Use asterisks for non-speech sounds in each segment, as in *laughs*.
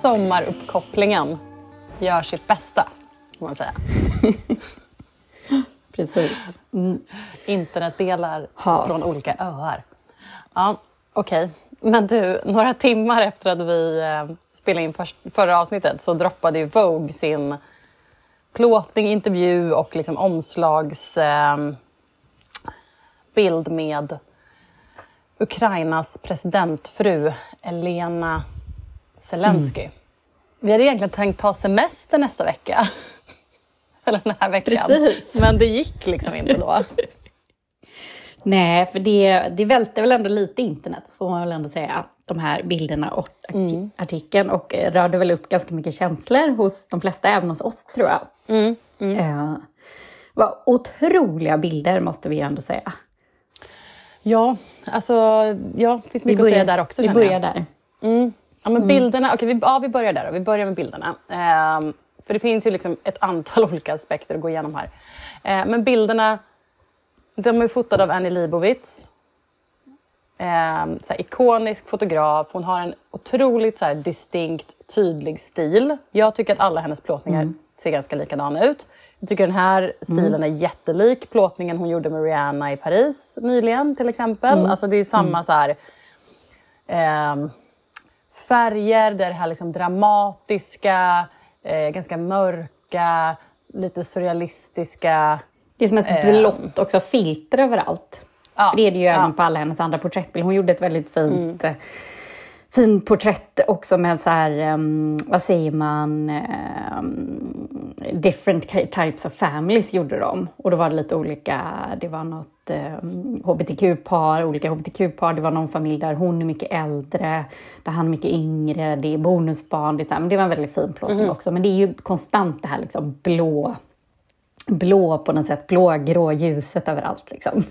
Sommaruppkopplingen gör sitt bästa, kan man säga. *laughs* Precis. Internetdelar Ja. från olika öar. Ja, okej. Men du, några timmar efter att vi eh, spelade in förra avsnittet så droppade ju Vogue sin plåtning, intervju och liksom omslags eh, med Ukrainas presidentfru Elena Zelensky. Vi hade egentligen tänkt ta semester nästa vecka. *laughs* Eller den här veckan. Precis. Men det gick liksom inte då. *laughs* Nej, för det, det välter väl ändå lite internet, får man väl ändå säga. De här bilderna och arti- artikeln. Och eh, rörde väl upp ganska mycket känslor hos de flesta, även hos oss tror jag. Eh, var otroliga bilder, måste vi ändå säga. Ja, alltså, ja, det finns mycket att säga där också. Vi jag. börjar där. Ja, men bilderna, okej, vi, ja, vi börjar där då. Vi börjar med bilderna. Ehm, för det finns ju liksom ett antal *laughs* olika aspekter att gå igenom här. Eh, men bilderna, de är fotade av Annie Leibovitz. Ehm, så ikonisk fotograf. Hon har en otroligt så distinkt, tydlig stil. Jag tycker att alla hennes plåtningar ser ganska likadana ut. Jag tycker den här stilen är jättelik plåtningen hon gjorde med Rihanna i Paris nyligen till exempel. Alltså det är samma så här... ehm, färger, det är det här liksom dramatiska, eh, ganska mörka, lite surrealistiska. Det är som ett blått också, filter överallt. Ja, För det är det ju ja. även på alla hennes andra porträttbilder. Hon gjorde ett väldigt fint, mm. Fin porträtt också med så här, um, vad säger man, um, different types of families gjorde de. Och då var det lite olika, det var något um, hbtq-par, olika hbtq-par, det var någon familj där hon är mycket äldre, där han är mycket yngre, det är bonusbarn, det, är så här, men det var en väldigt fin plåtning också. Men det är ju konstant det här liksom blå blå på något sätt, blågrå ljuset överallt liksom,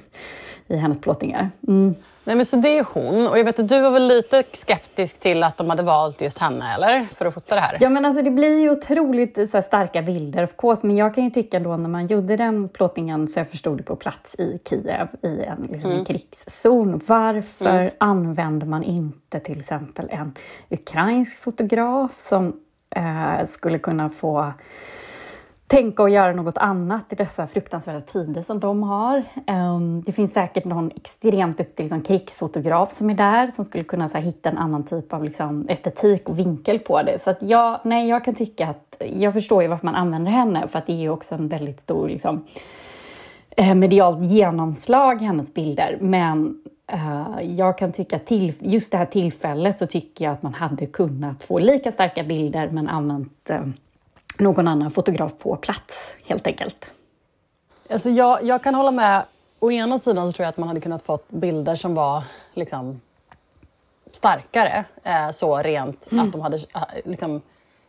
i hennes plåtningar. Mm. Nej, men så det är hon. Och jag vet att du var väl lite skeptisk till att de hade valt just henne, eller? För att fota det här. Ja men alltså det blir ju otroligt så här, starka bilder of course, men jag kan ju tycka då när man gjorde den plåtningen så jag förstod det på plats i Kiev i en liksom, krigszon. Varför använder man inte till exempel en ukrainsk fotograf som eh, skulle kunna få tänka och göra något annat i dessa fruktansvärda tider som de har. Ehm, det finns säkert någon extremt duktig liksom, krigsfotograf som är där som skulle kunna så här, hitta en annan typ av liksom, estetik och vinkel på det. Så att jag, nej, jag kan tycka att jag förstår ju varför man använder henne för att det är ju också en väldigt stor liksom, eh, medialt genomslag, hennes bilder. Men eh, jag kan tycka att till, just det här tillfället så tycker jag att man hade kunnat få lika starka bilder men använt eh, någon annan fotograf på plats helt enkelt. Alltså jag, jag kan hålla med. Å ena sidan så tror jag att man hade kunnat fått bilder som var liksom, starkare. Eh, så rent att de hade eh, liksom,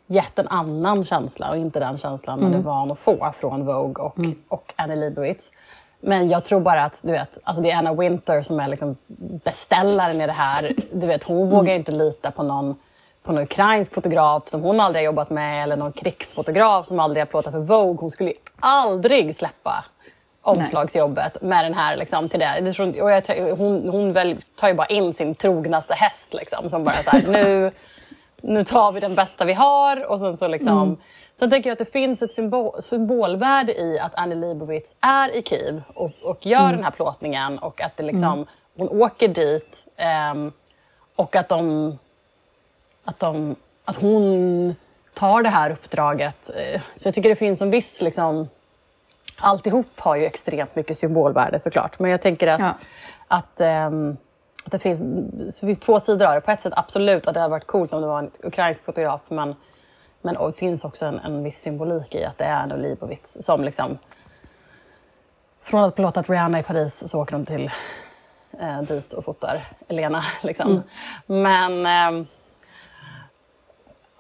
gett en annan känsla och inte den känslan man är van att få från Vogue och, och Annie Leibovitz. Men jag tror bara att du vet, alltså det är Anna Winter som är liksom beställaren i det här. Du vet, hon vågar ju inte lita på någon, på någon ukrainsk fotograf som hon aldrig har jobbat med eller någon krigsfotograf som aldrig har plåtat för Vogue. Hon skulle aldrig släppa omslagsjobbet med den här liksom, till det. och jag, hon hon väl, tar ju bara in sin trognaste häst liksom, som bara så här, nu, nu tar vi den bästa vi har. Och sen så liksom, Sen tänker jag att det finns ett symbol, symbolvärde i att Annie Leibovitz är i Kiev och, och gör den här plåtningen och att det liksom, hon åker dit ehm, och att de att, de, att hon tar det här uppdraget. Eh, Så jag tycker det finns en viss... Liksom, alltihop har ju extremt mycket symbolvärde såklart. Men jag tänker att, Ja. att, ehm, att det, finns, det finns två sidor av det. På ett sätt absolut att det hade varit coolt om det var en ukrainsk fotograf. Men, men det finns också en, en viss symbolik i att det är en Leibovitz som liksom... Från att plåtat Rihanna i Paris så åker de till eh, dit och fotar Elena. *laughs* Liksom. Men... ehm,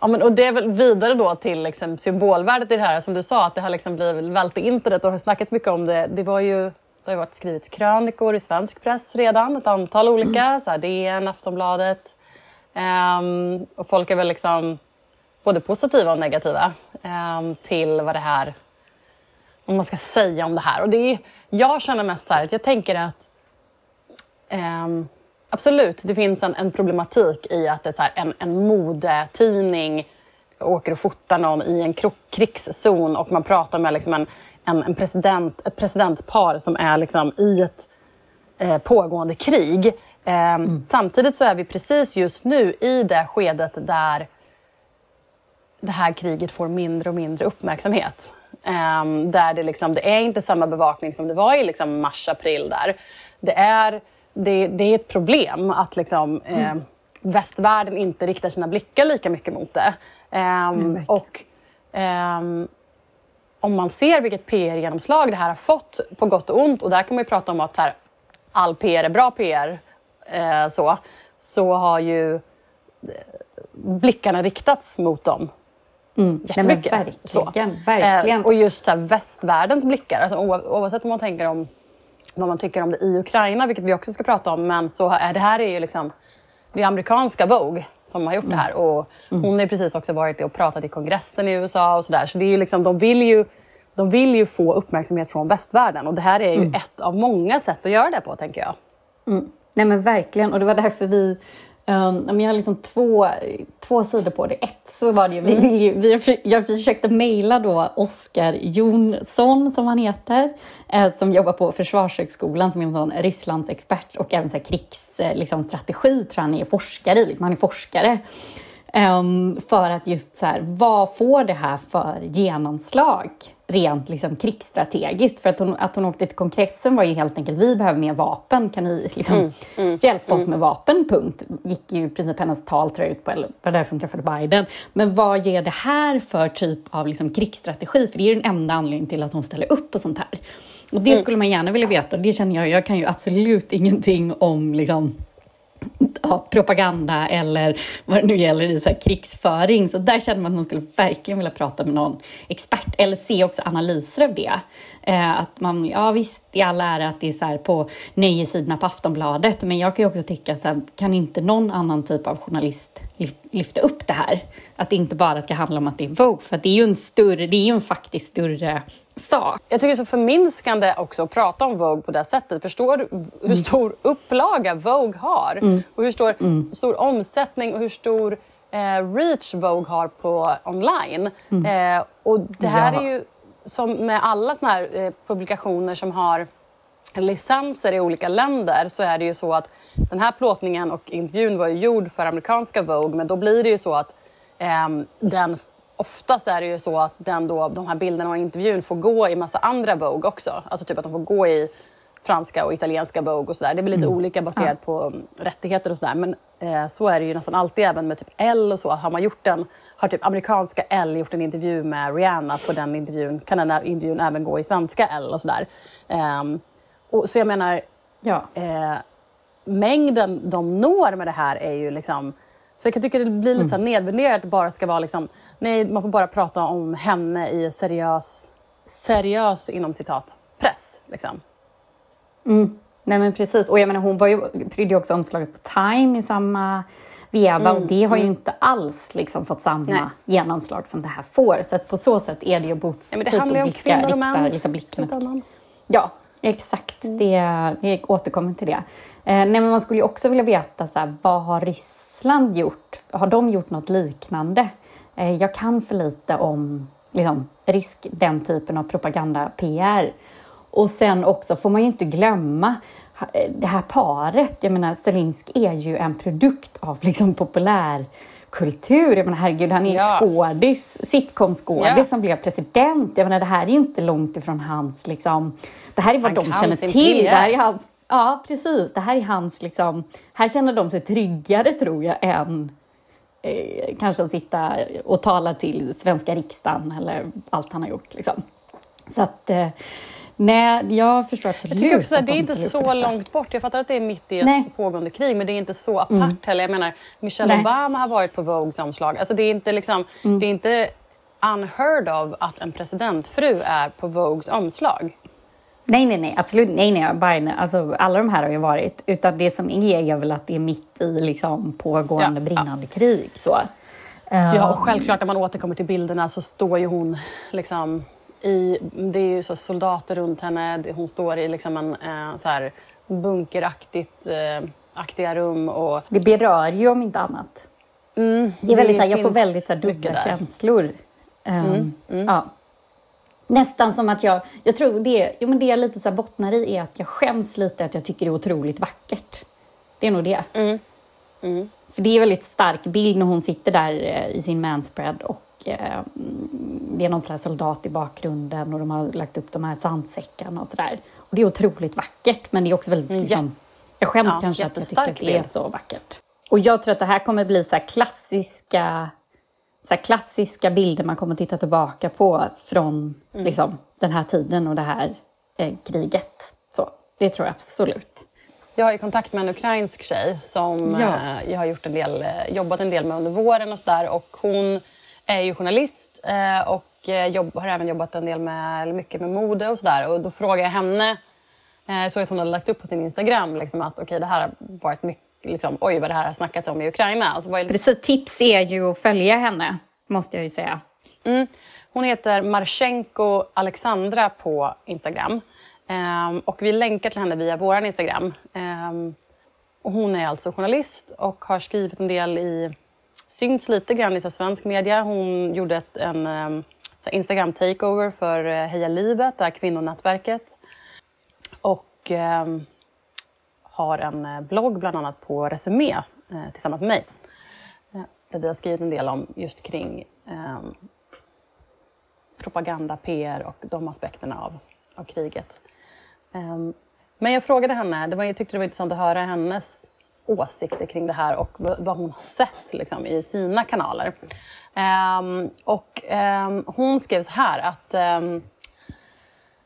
Ja, men, och det är väl vidare då till liksom, symbolvärdet i det här. Som du sa, att det har liksom blivit vält i internet och har snackats mycket om det. Det, var ju, det har ju varit skrivits krönikor i svensk press redan, ett antal olika. Mm. Så här, DN, Aftonbladet. Um, och folk är väl liksom både positiva och negativa um, till vad det här om man ska säga om det här. Och det är, jag känner mest så här att jag tänker att um, absolut, det finns en, en problematik i att det är en, en modetidning åker och fotar någon i en krigszon och man pratar med liksom en, en, en president, ett presidentpar som är liksom i ett eh, pågående krig. Ehm, Samtidigt så är vi precis just nu i det skedet där det här kriget får mindre och mindre uppmärksamhet. Ehm, där det, liksom, det är inte samma bevakning som det var i liksom mars, april. Där. Det, är, det, det är ett problem att liksom, eh, västvärlden inte riktar sina blickar lika mycket mot det. Verkligen. och ehm, om man ser vilket PR-genomslag det här har fått på gott och ont och där kan man ju prata om att här, all PR är bra PR eh, så, så har ju eh, blickarna riktats mot dem Mm. Nej, jättemycket. verkligen, så. verkligen. Eh, och just så här, västvärldens blickar, alltså, oav- oavsett om man tänker om vad man tycker om det i Ukraina, vilket vi också ska prata om, men så är det här är ju liksom det är amerikanska Vogue som har gjort det här. Och Hon har precis också varit och pratat i kongressen i USA och sådär. Så det är ju liksom, de, vill ju, de vill ju få uppmärksamhet från västvärlden och det här är ju ett av många sätt att göra det på, tänker jag. Nej men verkligen, och det var därför vi... Um, jag har liksom två, två sidor på det. Ett så var det ju, vi, ju, vi, har- jag försökte mejla då Oskar Jonsson, som han heter, eh, som jobbar på Försvarshögskolan som är en sån Rysslandsexpert och även så här krigsstrategi, eh, liksom, tror han är forskare i. Liksom, han är forskare. Ehm, för att just så här, vad får det här för genomslag rent liksom krigsstrategiskt? För att hon, att hon åkte till kongressen var ju helt enkelt, vi behöver mer vapen, kan ni liksom hjälpa oss med vapen, punkt. Gick ju i princip hennes tal tror jag ut på, eller var därför hon träffade Biden. Men vad ger det här för typ av liksom krigsstrategi? För det är ju den enda anledningen till att hon ställer upp på sånt här. Och det skulle man gärna vilja veta, och det känner jag, jag kan ju absolut ingenting om liksom ja, propaganda eller vad det nu gäller i så här krigsföring. Så där känner man att man skulle verkligen vilja prata med någon expert eller se också analyser av det. Eh, att man, ja visst, i all ära att det är så här på nej-sidorna på Aftonbladet, men jag kan ju också tycka så här, kan inte någon annan typ av journalist lyfta lyfta upp det här? Att det inte bara ska handla om att det är Vogue, för det är ju en större, det är ju en faktiskt större sak. Jag tycker det är så förminskande också att prata om Vogue på det sättet. Förstår du hur stor upplaga Vogue har? Och hur stor, stor omsättning och hur stor eh, reach Vogue har på online. Eh, och det här Ja. är ju som med alla såna här eh, publikationer som har licenser i olika länder så är det ju så att den här plåtningen och intervjun var ju gjord för amerikanska Vogue men då blir det ju så att ehm, den oftast är det ju så att den då, de här bilderna och intervjun får gå i massa andra Vogue också. Alltså typ att de får gå i franska och italienska Vogue och sådär. Det blir lite olika baserat på mm, rättigheter och sådär. Men eh, så är det ju nästan alltid även med typ Elle och så. Har man gjort en, har typ amerikanska Elle gjort en intervju med Rihanna på den intervjun kan den intervjun även gå i svenska Elle och sådär. Ehm, och, så jag menar, Ja. eh, mängden de når med det här är ju liksom... Så jag kan tycka det blir lite så här nedvärderat att det bara ska vara liksom... Nej, man får bara prata om henne i seriös, seriös inom citat, press. Liksom. Nej men precis. Och jag menar hon var ju, prydde ju också omslaget på Time i samma veva och det har ju inte alls liksom fått samma Nej. genomslag som det här får. Så på så sätt är det ju Boots Ja, men det handlar ju om kvinnor och män. Liksom blicken. Ja, exakt. Det, jag återkommer till det. Eh, nej, man skulle ju också vilja veta så här, vad har Ryssland gjort? Har de gjort något liknande? Eh, jag kan för lite om liksom, rysk, den typen av propaganda-PR. Och sen också får man ju inte glömma eh, det här paret. Jag menar, Zelinski är ju en produkt av liksom, populärkultur. Jag menar, herregud, han är Ja. skådis, sitcom-skådis Ja. som blev president. Jag menar, det här är inte långt ifrån hans... Liksom, det här är vad Han de känner till. Det här är hans, ja, precis. Det här är hans... Liksom, här känner de sig tryggare, tror jag, än eh, kanske att sitta och tala till svenska riksdagen eller allt han har gjort. Liksom. Så att, eh, Nej, jag förstår absolut Jag tycker också att att det är inte så långt bort. Jag fattar att det är mitt i ett Nej. Mm. pågående krig, men det är inte så apart heller. Jag menar, Michelle Nej. Obama har varit på Vogues omslag. Alltså, det, är inte liksom, Mm. det är inte unheard of att en presidentfru är på Vogues omslag. Nej, nej, nej, absolut. Nej, nej, Biden, alltså, alla de här har ju varit. Utan det som är är väl att det är mitt i liksom, pågående Ja, brinnande krig. Så. Ja, och självklart när man återkommer till bilderna så står ju hon liksom i, det är ju så soldater runt henne, Det- hon står i liksom en eh, så här bunkeraktigt eh, aktiga rum och Det berör ju om inte annat. mm, Det är väldigt, här, jag får väldigt så dubbla mycket där. Mm, känslor. Ehm, Ja. Nästan som att jag, jag tror det, jo, men det jag lite så bottnar i är att jag skäms lite att jag tycker det är otroligt vackert. Det är nog det. Mm, För det är en väldigt stark bild när hon sitter där eh, i sin manspread och eh, det är någon slags soldat i bakgrunden och de har lagt upp de här sandsäckarna och sådär. Och det är otroligt vackert men det är också väldigt Mm, liksom, jag skäms Ja, kanske att jag tycker att det är så vackert. Och jag tror att det här kommer bli så klassiska så klassiska bilder man kommer titta tillbaka på från Mm. liksom, den här tiden och det här eh, kriget. Så, det tror jag absolut. Jag har ju kontakt med en ukrainsk tjej som Ja. eh, jag har gjort en del, eh, jobbat en del med under våren och sådär. Och hon är ju journalist eh, och eh, jobb, har även jobbat en del med, mycket med mode och sådär. Och då frågade jag henne, eh, såg att hon hade lagt upp på sin Instagram liksom, att okej det här har varit mycket, liksom, oj vad det här har snackats om i Ukraina. Alltså, vad är Precis, tips är ju att följa henne, måste jag ju säga. Mm. Hon heter Marchenko Alexandra på Instagram. Ehm, och vi länkar till henne via vår Instagram. Ehm, och hon är alltså journalist och har skrivit en del i... Synts lite grann i så svensk media. Hon gjorde ett, en ehm, så Instagram-takeover för eh, Heja livet, det här kvinnonätverket. Och eh, har en eh, blogg bland annat på Resumé eh, tillsammans med mig. Eh, där vi har skrivit en del om just kring eh, propaganda, PR och de aspekterna av, av kriget. Ehm, men jag frågade henne, det var, jag tyckte det var intressant att höra hennes åsikter kring det här och vad, hon har sett liksom, i sina kanaler. Um, och um, hon skrev så här att um,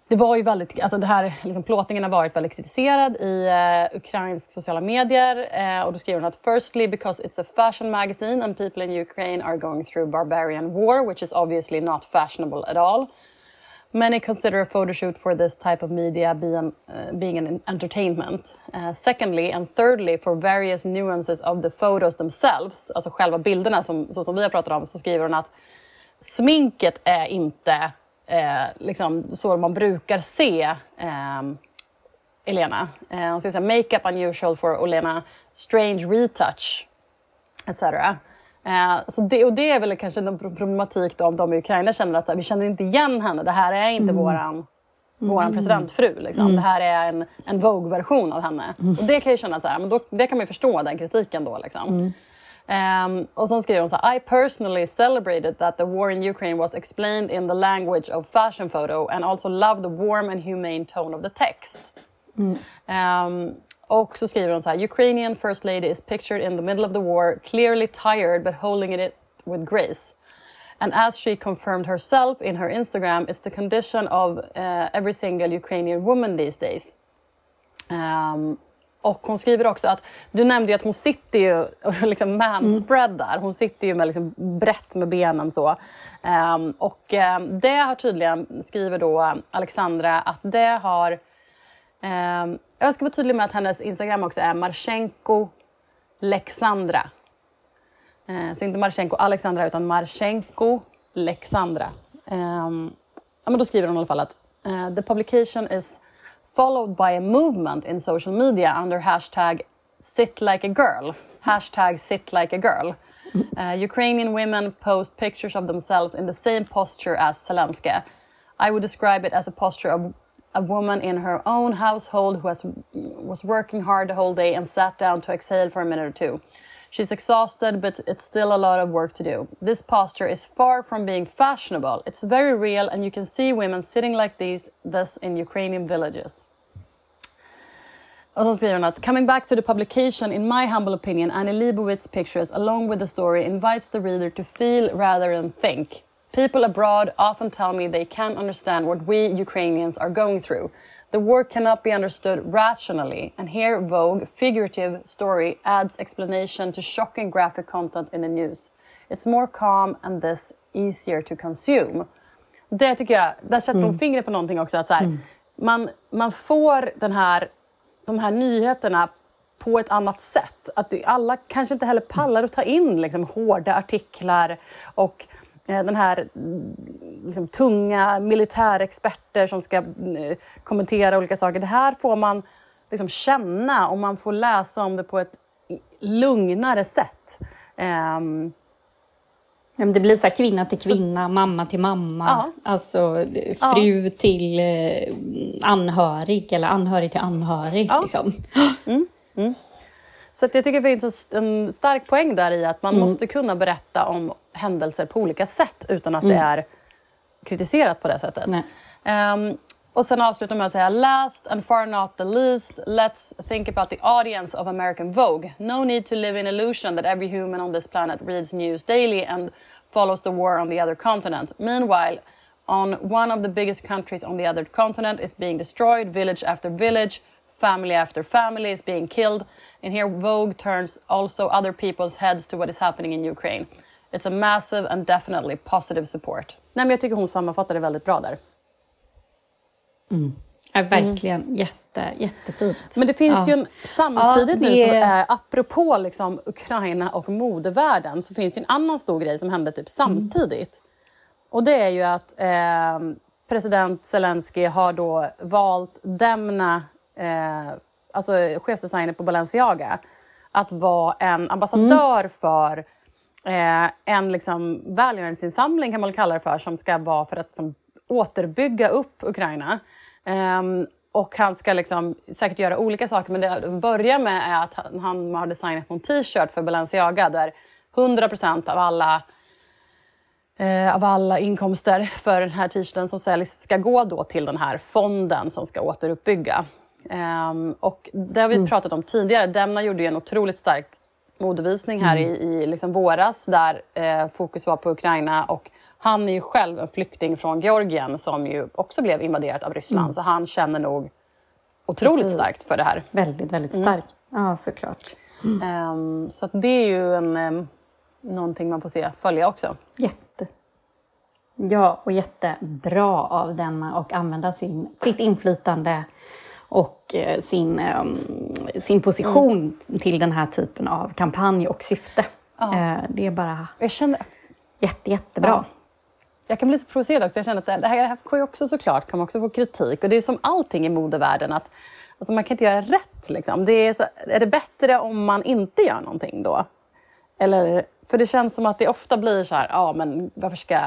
det var ju väldigt, alltså det här, liksom, plåtningen har varit väldigt kritiserad i eh, uh, ukrainska sociala medier. uh, och då skriver hon att “Firstly because it's a fashion magazine and people in Ukraine are going through barbarian war, which is obviously not fashionable at all. Many consider a photo shoot for this type of media being, uh, being an entertainment. Uh, secondly and thirdly, for various nuances of the photos themselves, alltså själva bilderna som, så som vi har pratat om, så skriver hon att sminket är inte eh, liksom, så man brukar se eh, Elena. Eh, hon säger så här, makeup unusual for Olena, strange retouch, etc. Eh, så det, och det är väl kanske en problematik då, om de i Ukraina känner att här, vi känner inte igen henne. Det här är inte våran, våran presidentfru. Liksom. Det här är en, en Vogue-version av henne. Och det kan jag känna så här, men då, det kan man förstå den kritiken då. Liksom. Um, och sen skriver hon så här, I personally celebrated that the war in Ukraine was explained in the language of fashion photo and also love the warm and humane tone of the text. Um, och så skriver hon så här, Ukrainian first lady is pictured in the middle of the war, clearly tired but holding it with grace. And as she confirmed herself in her Instagram, it's the condition of uh, every single Ukrainian woman these days. Ehm, och hon skriver också att, du nämnde ju att hon sitter ju *laughs* liksom manspreadar. Hon sitter ju med liksom brett med benen så. Ehm, och ehm, det har tydligen, skriver då Alexandra, att det har... Ehm, jag ska vara tydlig med att hennes Instagram också är Marchenko Lexandra. Ehm, så inte Marchenko Alexandra utan Marchenko Lexandra. Ehm, ja, men då skriver hon i alla fall att eh, the publication is followed by a movement in social media under hashtag sit like a girl. Hashtag sit like a girl. Uh, Ukrainian women post pictures of themselves in the same posture as Zelensky. I would describe it as a posture of a woman in her own household who has, was working hard the whole day and sat down to exhale for a minute or two. She's exhausted, but it's still a lot of work to do. This posture is far from being fashionable. It's very real, and you can see women sitting like these, this in Ukrainian villages. Och coming back to the publication, in my humble opinion, Annie Leibovitz pictures along with the story invites the reader to feel rather than think. People abroad often tell me they can't understand what we Ukrainians are going through. The war cannot be understood rationally, and here Vogue figurative story adds explanation to shocking graphic content in the news. It's more calm and this easier to consume. Det tycker jag, där sätter hon fingret på någonting också. Att så här, man, man får den här, de här nyheterna på ett annat sätt. Att alla kanske inte heller pallar att ta in liksom, hårda artiklar och den här mm, liksom, tunga militärexperter som ska mm, kommentera olika saker. Det här får man liksom, känna och man får läsa om det på ett lugnare sätt. Ja, men det blir så här kvinna till kvinna, mamma till mamma. Ja. Alltså fru till eh, anhörig eller anhörig till anhörig. Ja. Liksom. Så att jag tycker det finns en st- en stark poäng där i att man Mm. måste kunna berätta om händelser på olika sätt utan att det är kritiserat på det sättet. Ehm, och sen avslutar med att säga last and far not the least, let's think about the audience of American Vogue. No need to live in illusion that every human on this planet reads news daily and follows the war on the other continent. Meanwhile, on one of the biggest countries on the other continent is being destroyed, village after village, family after family is being killed. And here Vogue turns also other people's heads to what is happening in Ukraine. It's a massive and definitely positive support. Nej, men jag tycker hon sammanfattar det väldigt bra där. Ja, verkligen jätte, jättefint. Men det finns Ja. ju en, samtidigt Ja, nu, det- som är, apropå liksom Ukraina och modevärlden, så finns det en annan stor grej som hände typ samtidigt. Och det är ju att eh, president Zelensky har då valt Demna, eh, alltså chefsdesigner på Balenciaga, att vara en ambassadör för eh, en liksom välgörenhetsinsamling kan man kalla det för, som ska vara för att liksom, återbygga upp Ukraina. Ehm, och han ska liksom säkert göra olika saker, men det de börjar med är att han, han har designat en t-shirt för Balenciaga där 100 av alla eh, av alla inkomster för den här t-shirten som säljs ska gå då till den här fonden som ska återuppbygga. Ehm, och det har vi pratat om tidigare. Demna gjorde en otroligt stark modevisning här i, i liksom våras där eh, fokus var på Ukraina och han är ju själv en flykting från Georgien som ju också blev invaderat av Ryssland. Så han känner nog otroligt Precis. starkt för det här. Väldigt, väldigt stark. Ja, såklart. Ehm, så att det är ju en, um, någonting man får se följa också. Jätte. Ja, och jättebra av denna och använda sin, sitt inflytande och eh, sin, ehm, sin position till den här typen av kampanj och syfte. Eh, det är bara Jag känner jätte, jättebra. Ja. Jag kan bli så provocerad också, för jag känner att det här, det här ju också såklart kan också få kritik. Och det är som allting i modevärlden, att alltså man kan inte göra rätt. Liksom. Det är, så, är det bättre om man inte gör någonting då? Eller, för det känns som att det ofta blir så här, ja men varför ska,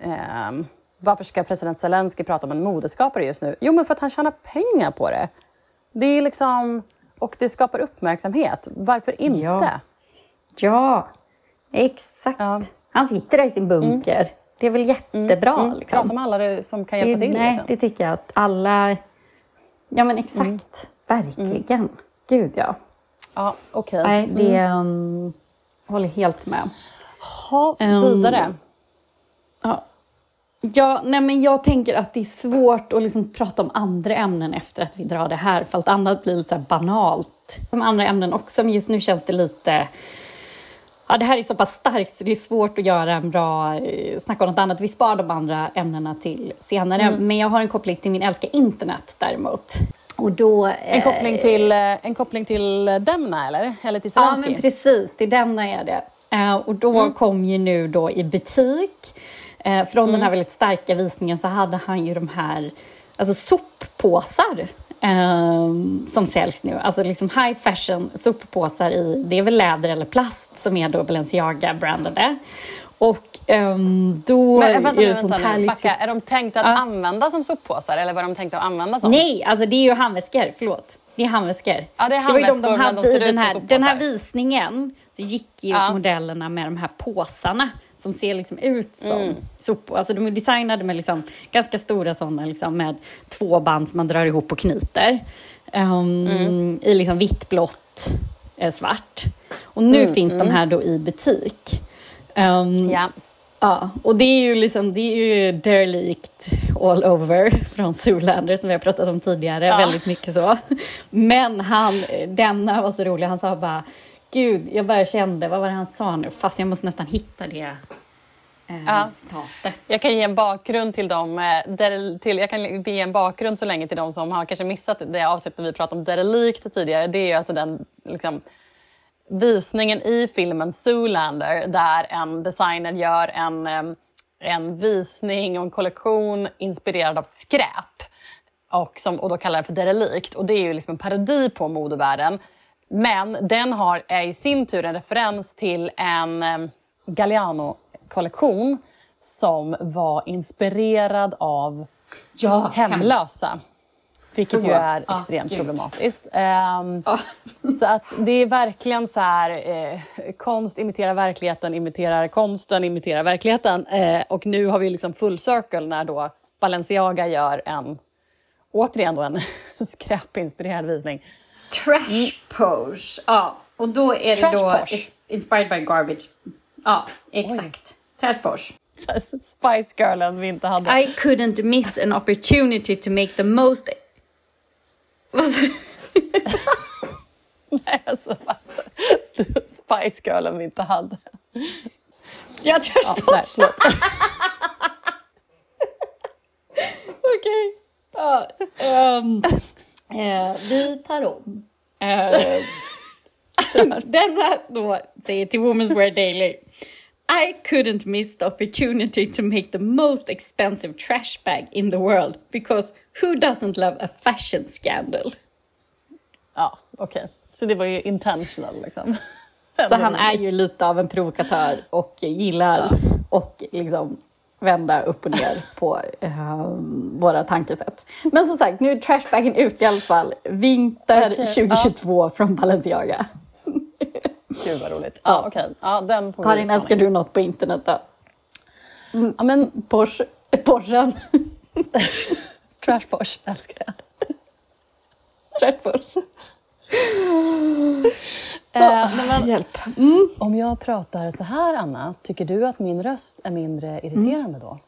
ehm, varför ska president Zelensky prata om en modeskapare just nu? Jo, men för att han tjänar pengar på det. Det är liksom, och det skapar uppmärksamhet. Varför inte? Ja. Ja, exakt. Ja. Han sitter där i sin bunker. Det är väl jättebra. Mm, liksom. Prata med alla det som kan hjälpa det, till. nej, liksom. det tycker jag att alla... Ja, men exakt. Mm. Verkligen. Gud, ja. Ja, okej. Nej, det um, håller helt med. Ha, Ehm, vidare. Ja. Ja, nej men jag tänker att det är svårt att liksom prata om andra ämnen efter att vi drar det här, för allt annat blir lite banalt. De andra ämnen också, men just nu känns det lite... Ja, det här är så pass starkt så det är svårt att göra en bra eh, snack om något annat. Vi sparar de andra ämnena till senare. Men jag har en koppling till min älska internet däremot. Och då... En koppling till, eh, en koppling till Demna, eller? Eller till Ja, Zelensky? men precis. Det Demna är det. Eh, och då kom ju nu då i butik, eh, från den här väldigt starka visningen så hade han ju de här alltså soppåsar eh, som säljs nu. Alltså liksom high fashion soppåsar i, det är väl läder eller plast som är då Balenciaga-brandade. Och ehm, då Men, vänta är det vänta sånt nu. härligt... Backa. Är de tänkta att Ja. använda som soppåsar eller var de tänkta att använda som? Nej, alltså det är ju handväskor. Förlåt. Det är handväskor. Ja, det är var ju handväskor, men de ser i ut den här, den här visningen så gick ju Ja. modellerna med de här påsarna som ser liksom ut som Mm. sopor. Alltså de är designade med liksom ganska stora sådana liksom med två band som man drar ihop och knyter. Ehm, Mm. I liksom vitt, blått, eh, svart. Och nu Mm, finns de här då i butik. Ehm, Ja. Ja, och det är ju liksom, det är ju derelict all over från Zoolander som vi har pratat om tidigare, Ja. väldigt mycket så. Men han, denna var så rolig, han sa bara, gud, jag bara kände, vad var det han sa nu? Fast jag måste nästan hitta det eh, Ja. citatet. Jag kan ge en bakgrund till dem. eh, där, till, jag kan ge en bakgrund så länge till dem som har kanske missat det avsnittet vi pratade om derelikt tidigare. Det är alltså den liksom, visningen i filmen Zoolander där en designer gör en, em, en visning och en kollektion inspirerad av skräp. Och, som, och då kallar den för derelikt. Och det är ju liksom en parodi på modevärlden. Men den har är i sin tur en referens till en em, Galliano-kollektion som var inspirerad av Ja, hemlösa. Vilket Så. ju är Ja, extremt gud. problematiskt. Ehm, Ja. så att det är verkligen så här, eh, konst imiterar verkligheten, imiterar konsten, imiterar verkligheten. Eh, och nu har vi liksom full circle när då Balenciaga gör en, återigen då en *laughs* skräpinspirerad visning. Trash pose. Ja, och då är det Trash då Posh. inspired by garbage. Ja, exakt. Trash pose. Så här, Spice Girlen vi inte hade. I couldn't miss an opportunity to make the most... Vad sa du? *laughs* Nej, alltså, fast, Spice Girlen vi inte hade. Ja, trash Ja, nej, förlåt. *laughs* *laughs* Okej. Ja, ehm, eh, vi tar om. Eh, denna då säger till Women's Wear Daily. I couldn't miss the opportunity to make the most expensive trash bag in the world because who doesn't love a fashion scandal? Ja, okej. Så det var ju intentional liksom. Så han är ju lite av en provokatör och gillar och liksom vända upp och ner på eh, våra tankesätt. Men som sagt, nu är trashbagen ute i alla fall. Vinter Okej, 2022 från Balenciaga. Gud vad roligt. Ja, okej. Ja, den får Karin, älskar du något på internet då? Ja, men Porsche, Porschen, *laughs* Trash Posh älskar jag. Trädfors. Eh, men, Hjälp. om jag pratar så här, Anna, tycker du att min röst är mindre irriterande då?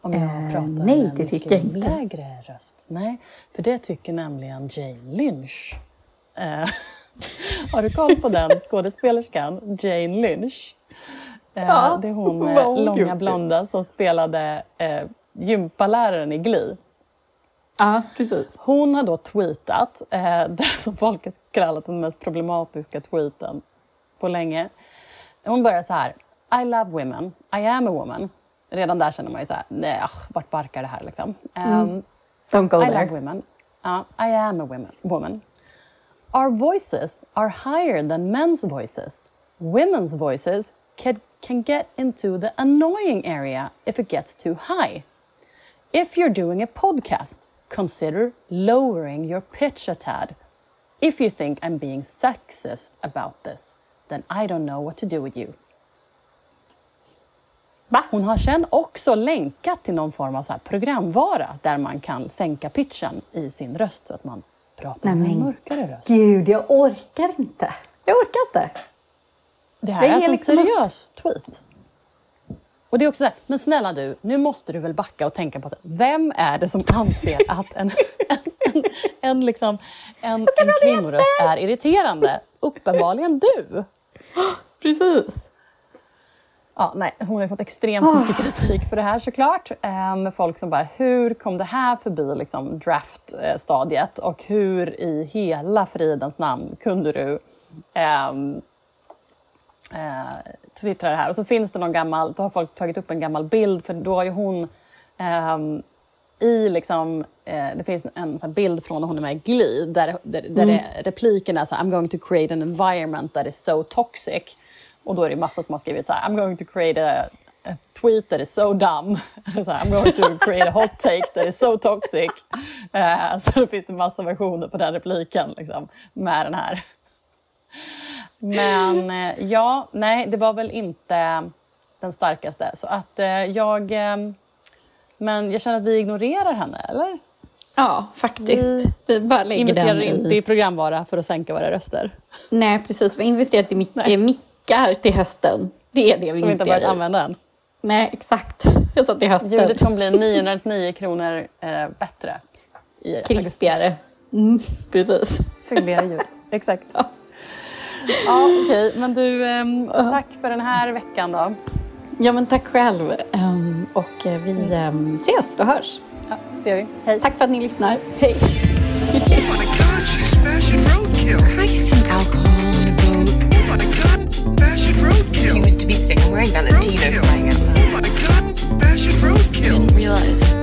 Om jag Eh, pratar nej, med det tycker jag inte. lägre röst? Nej, för det tycker nämligen Jane Lynch. Eh, *laughs* har du koll på den *laughs* skådespelerskan, Jane Lynch? Eh, Ja, det är hon långa blonda som spelade eh, gympaläraren i Glee. Ja, precis. Hon har då tweetat eh, *laughs* det som folk har kallat den mest problematiska tweeten på länge. Hon börjar så här. I love women. I am a woman. Redan där känner man ju så här, nej, vart barkar det här liksom? Um, Don't go I there. love women. Ja, I am a woman, woman. Our voices are higher than men's voices. Women's voices can, can get into the annoying area if it gets too high. If you're doing a podcast, consider lowering your pitch a tad. If you think I'm being sexist about this, then I don't know what to do with you. Va? Hon har sen också länkat till någon form av så programvara där man kan sänka pitchen i sin röst så att man pratar Nej, med en mörkare röst. Gud, jag orkar inte. Jag orkar inte. Det här det är är alltså en liksom- seriös tweet. Och det är också så här, men snälla du, nu måste du väl backa och tänka på att vem är det som anser att en, en, en, en, liksom, en, en kvinnoröst är irriterande? Uppenbarligen du. Precis. Ja, nej, hon har ju fått extremt mycket kritik för det här såklart. Eh, med folk som bara, hur kom det här förbi liksom, draft-stadiet? Och hur i hela fridens namn kunde du ehm, eh, twittra det här? Och så finns det någon gammal, då har folk tagit upp en gammal bild, för då har ju hon ehm, i liksom, eh, det finns en här bild från när hon är med i Glee där, där, där det, repliken är så här, I'm going to create an environment that is so toxic. Och då är det massa som har skrivit så här, I'm going to create a, a tweet that is so dumb. *laughs* Så här, I'm going to create a hot take that is so toxic. *laughs* Eh, så det finns en massa versioner på den repliken liksom, med den här. Men eh, ja, nej, det var väl inte den starkaste. Så att eh, jag... Eh, men jag känner att vi ignorerar henne, eller? Ja, faktiskt. Vi Vi bara lägger Investerar den inte i programvara för att sänka våra röster. Nej, precis. Vi har investerat i mic- i mickar till hösten. Det är det vi som inte har börjat använda än. Nej, exakt. *laughs* Så till hösten. Ljudet kommer bli 999 kronor eh, bättre. Krispigare. Mm, precis. Fylligare ljud. *laughs* Exakt. Ja, *laughs* ja, okej. Okay. Men du, ehm, tack för den här veckan då. Ja, men tack själv. Ehm, och eh, vi ehm, ses och hörs. Ja, det gör vi. Hej. Tack för att ni lyssnar. Hej. He used to be sick. I'm wearing Valentino crying out loud. Didn't realize.